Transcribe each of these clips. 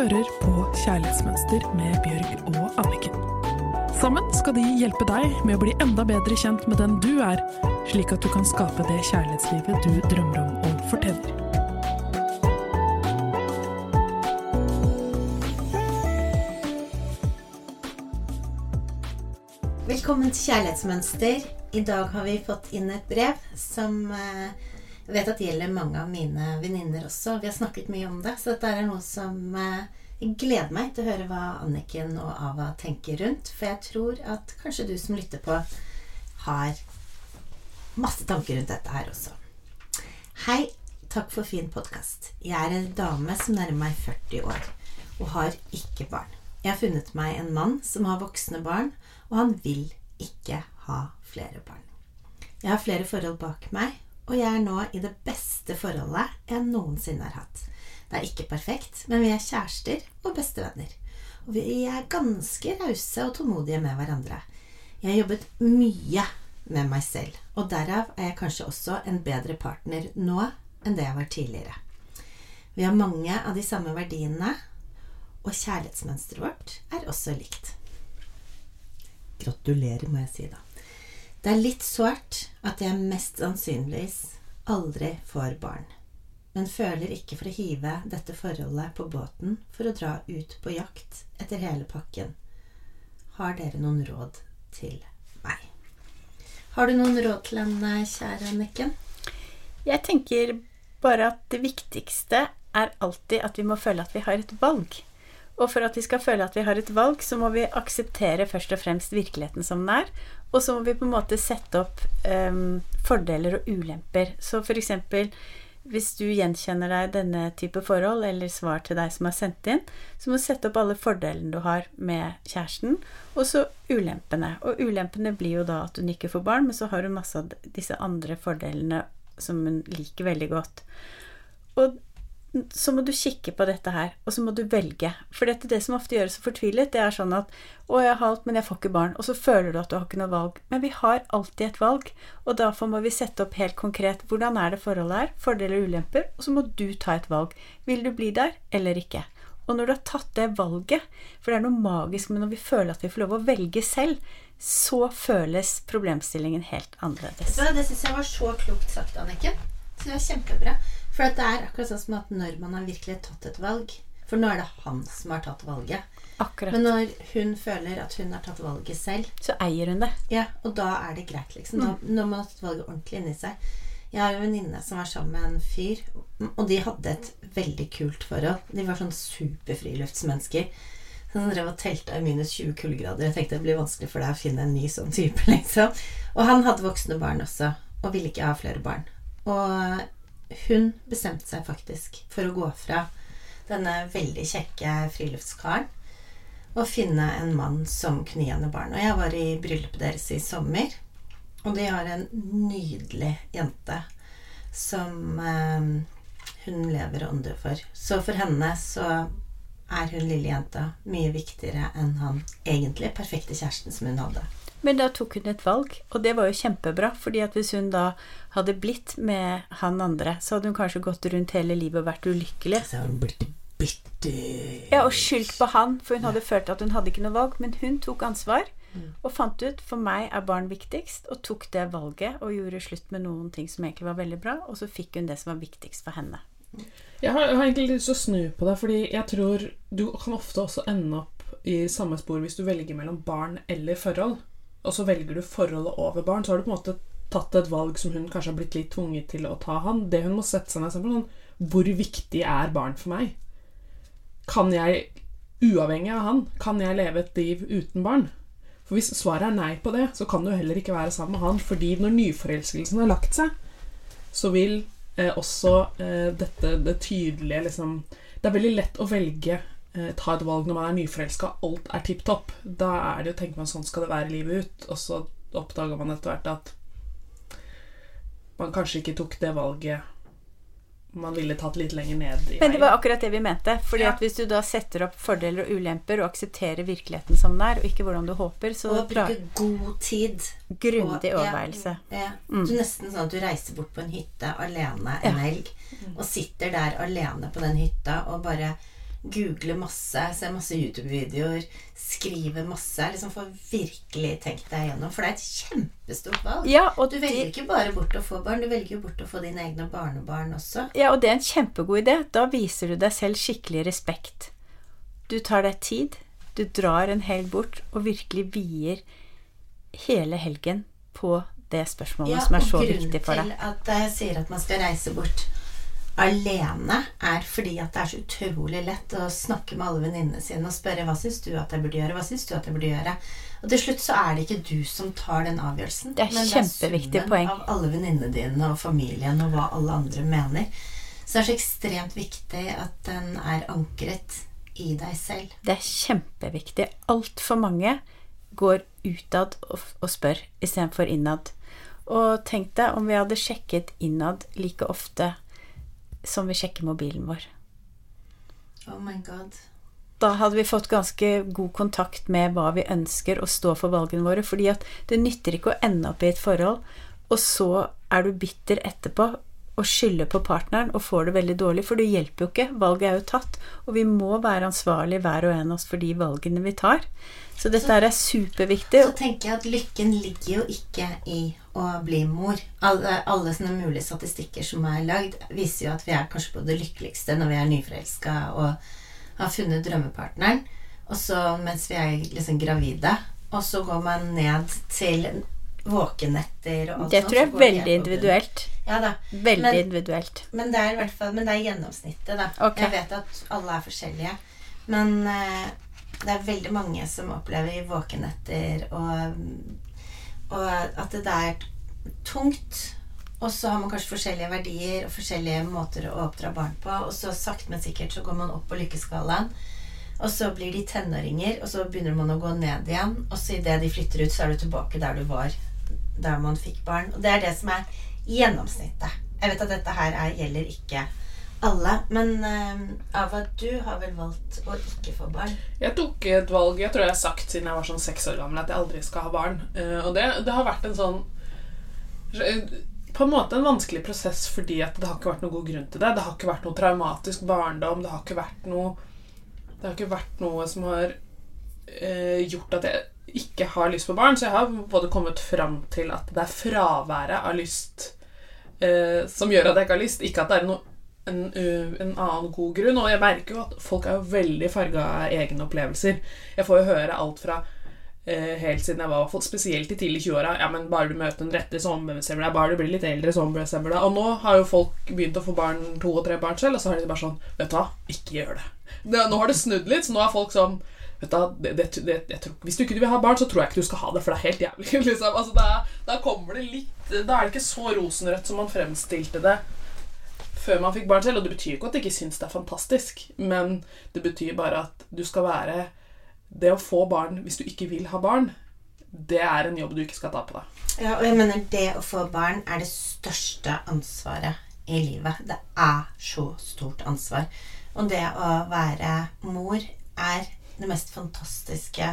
hører på Kjærlighetsmønster med Bjørg og Anniken. Sammen skal de hjelpe deg med å bli enda bedre kjent med den du er, slik at du kan skape det kjærlighetslivet du drømmer om og fortjener. Velkommen til Kjærlighetsmønster. I dag har vi fått inn et brev som eh, jeg vet at det gjelder mange av mine venninner også. Vi har snakket mye om det, så dette er noe som eh, jeg gleder meg til å høre hva Anniken og Ava tenker rundt. For jeg tror at kanskje du som lytter på, har masse tanker rundt dette her også. Hei, takk for fin podkast. Jeg er en dame som nærmer meg 40 år og har ikke barn. Jeg har funnet meg en mann som har voksne barn, og han vil ikke ha flere barn. Jeg har flere forhold bak meg, og jeg er nå i det beste forholdet jeg noensinne har hatt. Det er ikke perfekt, men vi er kjærester og bestevenner. Og vi er ganske rause og tålmodige med hverandre. Jeg har jobbet mye med meg selv, og derav er jeg kanskje også en bedre partner nå enn det jeg var tidligere. Vi har mange av de samme verdiene, og kjærlighetsmønsteret vårt er også likt. Gratulerer, må jeg si, da. Det er litt sårt at jeg mest sannsynligvis aldri får barn, men føler ikke for å hive dette forholdet på båten for å dra ut på jakt etter hele pakken. Har dere noen råd til meg? Har du noen råd til henne, kjære Anniken? Jeg tenker bare at det viktigste er alltid at vi må føle at vi har et valg. Og for at vi skal føle at vi har et valg, så må vi akseptere først og fremst virkeligheten som den er. Og så må vi på en måte sette opp um, fordeler og ulemper. Så for eksempel hvis du gjenkjenner deg denne type forhold, eller svar til deg som har sendt inn, så må du sette opp alle fordelene du har med kjæresten, og så ulempene. Og ulempene blir jo da at hun ikke får barn, men så har hun masse av disse andre fordelene som hun liker veldig godt. Og så må du kikke på dette her, og så må du velge. For dette, det som ofte gjør det så fortvilet, det er sånn at 'Å, jeg har alt, men jeg får ikke barn.' Og så føler du at du har ikke noe valg. Men vi har alltid et valg, og derfor må vi sette opp helt konkret hvordan er det forholdet er, fordeler og ulemper, og så må du ta et valg. Vil du bli der eller ikke? Og når du har tatt det valget, for det er noe magisk med når vi føler at vi får lov å velge selv, så føles problemstillingen helt annerledes. Det syns jeg var så klokt sagt, Anniken. Det var kjempebra. For det er akkurat sånn som at når man har virkelig tatt et valg For nå er det han som har tatt valget. Akkurat. Men når hun føler at hun har tatt valget selv, så eier hun det. Ja, og da er det greit, liksom. Da, når man har tatt valget ordentlig inni seg. Jeg har en venninne som var sammen med en fyr, og de hadde et veldig kult forhold. De var sånn superfriluftsmennesker. Som drev og telta i minus 20 kuldegrader. Jeg tenkte det blir vanskelig for deg å finne en ny sånn type, liksom. Og han hadde voksne barn også, og ville ikke ha flere barn. Og hun bestemte seg faktisk for å gå fra denne veldig kjekke friluftskaren og finne en mann som kunne gi henne barn. Og jeg var i bryllupet deres i sommer, og de har en nydelig jente som eh, hun lever og ånder for. Så for henne så er hun lille jenta mye viktigere enn han egentlig perfekte kjæresten som hun hadde. Men da tok hun et valg, og det var jo kjempebra. fordi at hvis hun da hadde blitt med han andre, så hadde hun kanskje gått rundt hele livet og vært ulykkelig. Så hun blitt bitter. Ja, og skyldt på han, for hun hadde følt at hun hadde ikke noe valg. Men hun tok ansvar Mm. og fant ut for meg er barn viktigst, og tok det valget og gjorde slutt med noen ting som egentlig var veldig bra, og så fikk hun det som var viktigst for henne. Jeg har, jeg har egentlig lyst til å snu på det, fordi jeg tror du kan ofte også ende opp i samme spor hvis du velger mellom barn eller forhold. Og så velger du forholdet over barn, så har du på en måte tatt et valg som hun kanskje har blitt litt tvunget til å ta han. Det hun må sette seg ned og sånn Hvor viktig er barn for meg? Kan jeg, uavhengig av han, kan jeg leve et liv uten barn? For hvis svaret er nei på det, så kan du heller ikke være sammen med han. Fordi når nyforelskelsen har lagt seg, så vil eh, også eh, dette det tydelige liksom Det er veldig lett å velge ta et valg når man er nyforelska, alt er tipp topp. Da er det jo, tenker man sånn skal det være livet ut. Og så oppdager man etter hvert at man kanskje ikke tok det valget man ville tatt litt lenger ned i Men det var akkurat det vi mente. fordi Ja. at hvis du da setter opp fordeler og ulemper og aksepterer virkeligheten som den er, og ikke hvordan du håper, så Og bruke god tid. grundig overveielse. Ja, ja. Mm. Du Nesten sånn at du reiser bort på en hytte alene en Ja. helg, og sitter der alene på den hytta og bare google masse, se masse YouTube-videoer, skrive masse. Liksom få virkelig tenkt deg gjennom. For det er et kjempestort valg. Ja, og Du velger ikke bare bort å få barn, du velger jo bort å få dine egne barnebarn også. ja, og det er en kjempegod idé. Da viser du deg selv skikkelig respekt. Du tar deg tid. Du drar en helg bort og virkelig vier hele helgen på det spørsmålet som er så viktig for deg. Ja, og grunnen til at jeg sier at man skal reise bort alene, er fordi at det er så utrolig lett å snakke med alle venninnene sine og spørre hva syns du at jeg burde gjøre, hva syns du at jeg burde gjøre. Og til slutt så er det ikke du som tar den avgjørelsen. Det er men kjempeviktig summen poeng. av alle venninnene dine og familien og hva alle andre mener. Så det er så ekstremt viktig at den er ankret i deg selv. Det er kjempeviktig. Altfor mange går utad og, og spør istedenfor innad. Og tenk deg om vi hadde sjekket innad like ofte som vi sjekker mobilen vår. Oh my god. Da hadde vi fått ganske god kontakt med hva vi ønsker å stå for valgene våre. fordi at det nytter ikke å ende opp i et forhold, og så er du bitter etterpå og skylder på partneren og får det veldig dårlig, for det hjelper jo ikke. Valget er jo tatt, og vi må være ansvarlig hver og en av oss for de valgene vi tar. Så dette så, er superviktig. Så tenker jeg at lykken ligger jo ikke i å bli mor. Alle, alle sånne mulige statistikker som er lagd, viser jo at vi er kanskje på det lykkeligste når vi er nyforelska og har funnet drømmepartneren, og så mens vi er liksom gravide. Og så går man ned til våkenetter og alt Det tror jeg er veldig individuelt. Ja da. Veldig Men- individuelt. Men det er i hvert fall Men det er gjennomsnittet, da. Okay. Jeg vet at alle er forskjellige. Men eh, det er veldig mange som opplever våkenetter og, og at det er tungt. Og så har man kanskje forskjellige verdier og forskjellige måter å oppdra barn på. Og så sakte, men sikkert så går man opp på lykkeskalaen. Og så blir de tenåringer, og så begynner man å gå ned igjen. Og så idet de flytter ut, så er du tilbake der du var der man fikk barn. Og det er det som er gjennomsnittet. Jeg vet at dette her er, gjelder ikke alle, men uh, Ava, du har vel valgt å ikke få barn? Jeg tok et valg jeg tror jeg har sagt siden jeg var sånn seks år gammel, at jeg aldri skal ha barn. Uh, og det, det har vært en sånn På en måte en vanskelig prosess fordi at det har ikke vært noen god grunn til det. Det har ikke vært noe traumatisk barndom. Det har ikke vært noe Det har ikke vært noe som har uh, gjort at jeg ikke har lyst på barn. Så jeg har både kommet fram til at det er fraværet av lyst som gjør at jeg ikke har lyst, ikke at det er noe en, uh, en annen god grunn. Og jeg merker jo at folk er jo veldig farga av egne opplevelser. Jeg får jo høre alt fra eh, helt siden jeg var spesielt i tidlig 20-åra Ja, men bare du møter den rette, så deg. Bare du blir litt eldre, så deg. Og nå har jo folk begynt å få barn, to og tre barn selv, og så har de bare sånn Vet du hva, ikke gjør det. nå har det snudd litt, så nå er folk sånn Vet du, det, det, det, tror, Hvis du ikke vil ha barn, så tror jeg ikke du skal ha det, for det er helt jævlig. Liksom. Altså, da, da kommer det litt Da er det ikke så rosenrødt som man fremstilte det før man fikk barn selv. Og det betyr ikke at jeg ikke syns det er fantastisk, men det betyr bare at du skal være Det å få barn hvis du ikke vil ha barn, det er en jobb du ikke skal ta på deg. Ja, og jeg mener det å få barn er det største ansvaret i livet. Det er så stort ansvar. Og det å være mor er det mest fantastiske,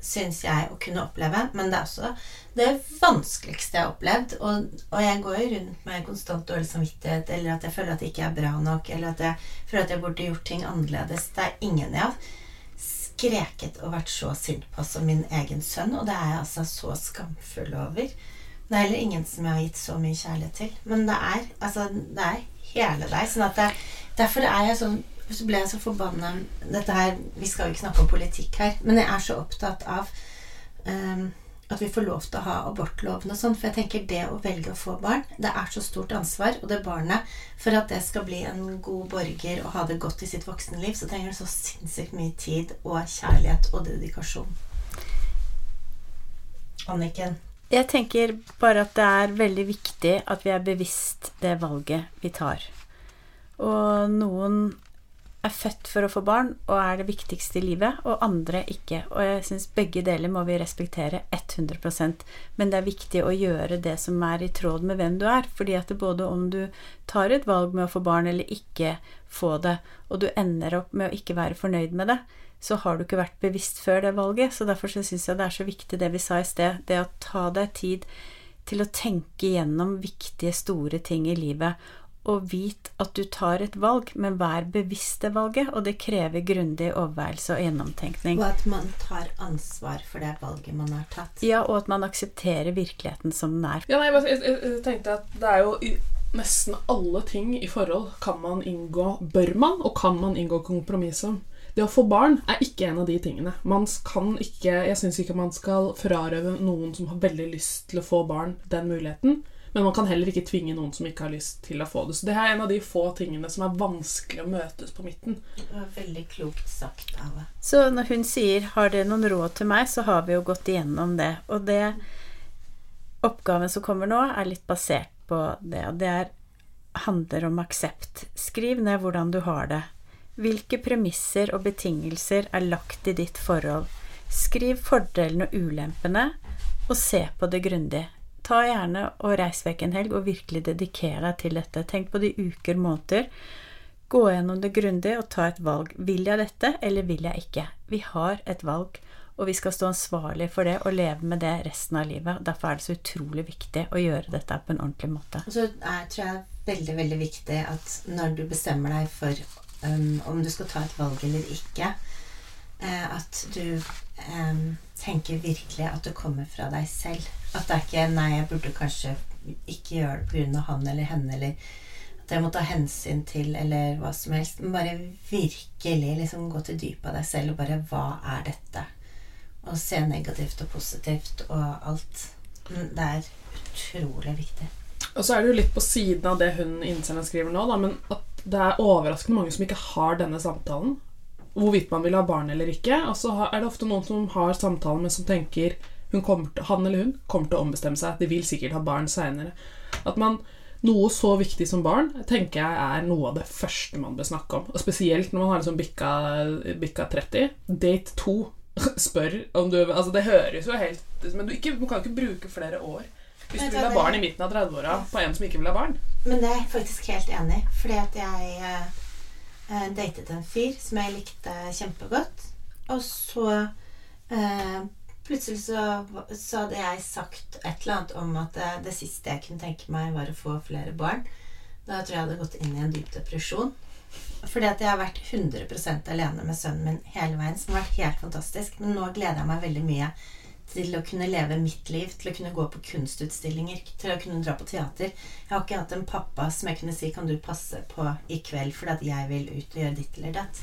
syns jeg, å kunne oppleve. Men det er også det vanskeligste jeg har opplevd. Og, og jeg går jo rundt med konstant dårlig samvittighet, eller at jeg føler at det ikke er bra nok, eller at jeg føler at jeg burde gjort ting annerledes. Det er ingen jeg har skreket og vært så sint på som min egen sønn, og det er jeg altså så skamfull over. Det er heller ingen som jeg har gitt så mye kjærlighet til. Men det er altså, det er hele deg. Sånn at det, derfor er jeg sånn så ble jeg så forbanna Dette her Vi skal jo ikke snakke om politikk her, men jeg er så opptatt av um, at vi får lov til å ha abortloven og sånn. For jeg tenker det å velge å få barn, det er så stort ansvar. Og det barnet, for at det skal bli en god borger og ha det godt i sitt voksenliv, så trenger det så sinnssykt mye tid og kjærlighet og dedikasjon. Anniken. Jeg tenker bare at det er veldig viktig at vi er bevisst det valget vi tar. Og noen er født for å få barn og er det viktigste i livet, og andre ikke. Og jeg syns begge deler må vi respektere 100% men det er viktig å gjøre det som er i tråd med hvem du er. fordi at både om du tar et valg med å få barn eller ikke få det, og du ender opp med å ikke være fornøyd med det, så har du ikke vært bevisst før det valget. Så derfor syns jeg det er så viktig det vi sa i sted, det å ta deg tid til å tenke gjennom viktige, store ting i livet. Og vit at du tar et valg, men vær bevisst det valget, og det krever grundig overveielse og gjennomtenkning. Og at man tar ansvar for det valget man har tatt. Ja, og at man aksepterer virkeligheten som den er. Ja, nei, jeg, jeg, jeg tenkte at det er jo i nesten alle ting i forhold kan man inngå Bør man, og kan man inngå kompromiss om. Det å få barn er ikke en av de tingene. Man kan ikke, Jeg syns ikke man skal frarøve noen som har veldig lyst til å få barn, den muligheten. Men man kan heller ikke tvinge noen som ikke har lyst til å få det. Så det er en av de få tingene som er vanskelig å møtes på midten. Det var veldig klokt sagt, Ava. Så når hun sier 'har dere noen råd til meg', så har vi jo gått igjennom det. Og det oppgaven som kommer nå, er litt basert på det. Og det er, handler om aksept. Skriv ned hvordan du har det. Hvilke premisser og betingelser er lagt i ditt forhold? Skriv fordelene og ulempene, og se på det grundig. Ta gjerne og reis vekk en helg og virkelig dedikere deg til dette. Tenk på det i uker, måneder. Gå gjennom det grundig og ta et valg. Vil jeg dette, eller vil jeg ikke? Vi har et valg, og vi skal stå ansvarlig for det og leve med det resten av livet. Derfor er det så utrolig viktig å gjøre dette på en ordentlig måte. Så er, tror jeg veldig, veldig viktig at når du bestemmer deg for um, om du skal ta et valg eller ikke, eh, at du em, tenker virkelig at det kommer fra deg selv. At det er ikke 'nei, jeg burde kanskje ikke gjøre det pga. han eller henne', eller at jeg må ta hensyn til, eller hva som helst. Men bare virkelig liksom gå til dypet av deg selv og bare 'hva er dette?' Og se negativt og positivt og alt. Det er utrolig viktig. Og så er det jo litt på siden av det hun innsenderen skriver nå, da, men at det er overraskende mange som ikke har denne samtalen. Hvorvidt man vil ha barn eller ikke. Og så er det ofte noen som har samtalen, men som tenker kommer han eller hun kommer til å ombestemme seg. De vil sikkert ha barn seinere. At noe så viktig som barn tenker jeg er noe av det første man bør snakke om. Og spesielt når man har liksom bikka, bikka 30. Date 2 spør om du Altså, det høres jo helt Men du, ikke, du kan ikke bruke flere år hvis du vil ha barn i midten av 30-åra på en som ikke vil ha barn. Men det er jeg faktisk helt enig i. Fordi at jeg eh, datet en fyr som jeg likte kjempegodt. Og så eh, plutselig så, så hadde jeg sagt et eller annet om at det, det siste jeg kunne tenke meg, var å få flere barn. Da tror jeg jeg hadde gått inn i en dyp depresjon. Fordi at jeg har vært 100% alene med sønnen min hele veien, som har vært helt fantastisk. Men nå gleder jeg meg veldig mye til å kunne leve mitt liv, til å kunne gå på kunstutstillinger, til å kunne dra på teater. Jeg har ikke hatt en pappa som jeg kunne si kan du passe på i kveld fordi jeg vil ut og gjøre ditt eller datt.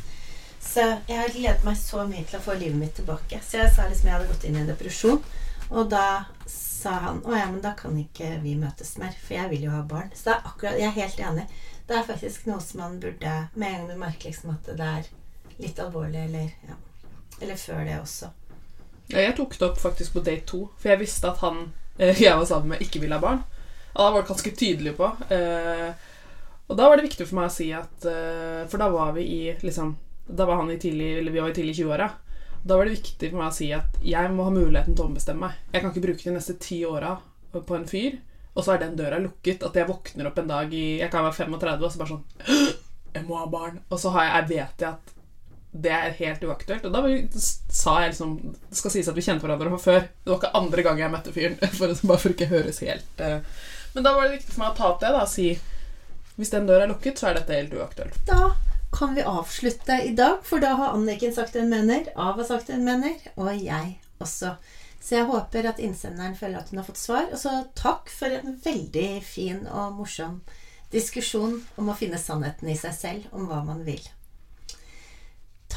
Så jeg har gledet meg så mye til å få livet mitt tilbake. Så jeg sa liksom jeg hadde gått inn i en depresjon. Og da sa han å ja, men da kan ikke vi møtes mer, for jeg vil jo ha barn. Så det er akkurat, jeg er helt enig. Det er faktisk noe som man burde Med en gang du merker liksom at det er litt alvorlig, eller ja, Eller før det også. Jeg tok det opp faktisk på date to, for jeg visste at han eh, jeg var sammen med, ikke ville ha barn. Og da var det ganske tydelig på. Eh, og da var det viktig for meg å si at eh, For da var vi i liksom Da var han i tidlig Eller vi var i tidlig 20-åra. Da var det viktig for meg å si at jeg må ha muligheten til å ombestemme meg. Jeg kan ikke bruke de neste ti åra på en fyr, og så er den døra lukket. At jeg våkner opp en dag i Jeg kan være 35 og så bare sånn Jeg må ha barn. Og så jeg, jeg vet jeg at det er helt uaktuelt. Og da sa jeg liksom Det skal sies at vi kjente hverandre fra før. Det var ikke andre gang jeg møtte fyren. For, bare for ikke høres helt eh. Men da var det viktig for meg å ta opp det da og si hvis den døra er lukket, så er dette helt uaktuelt. Da kan vi avslutte i dag, for da har Anniken sagt en mener, Av har sagt en mener, og jeg også. Så jeg håper at innsenderen føler at hun har fått svar. Og så takk for en veldig fin og morsom diskusjon om å finne sannheten i seg selv om hva man vil.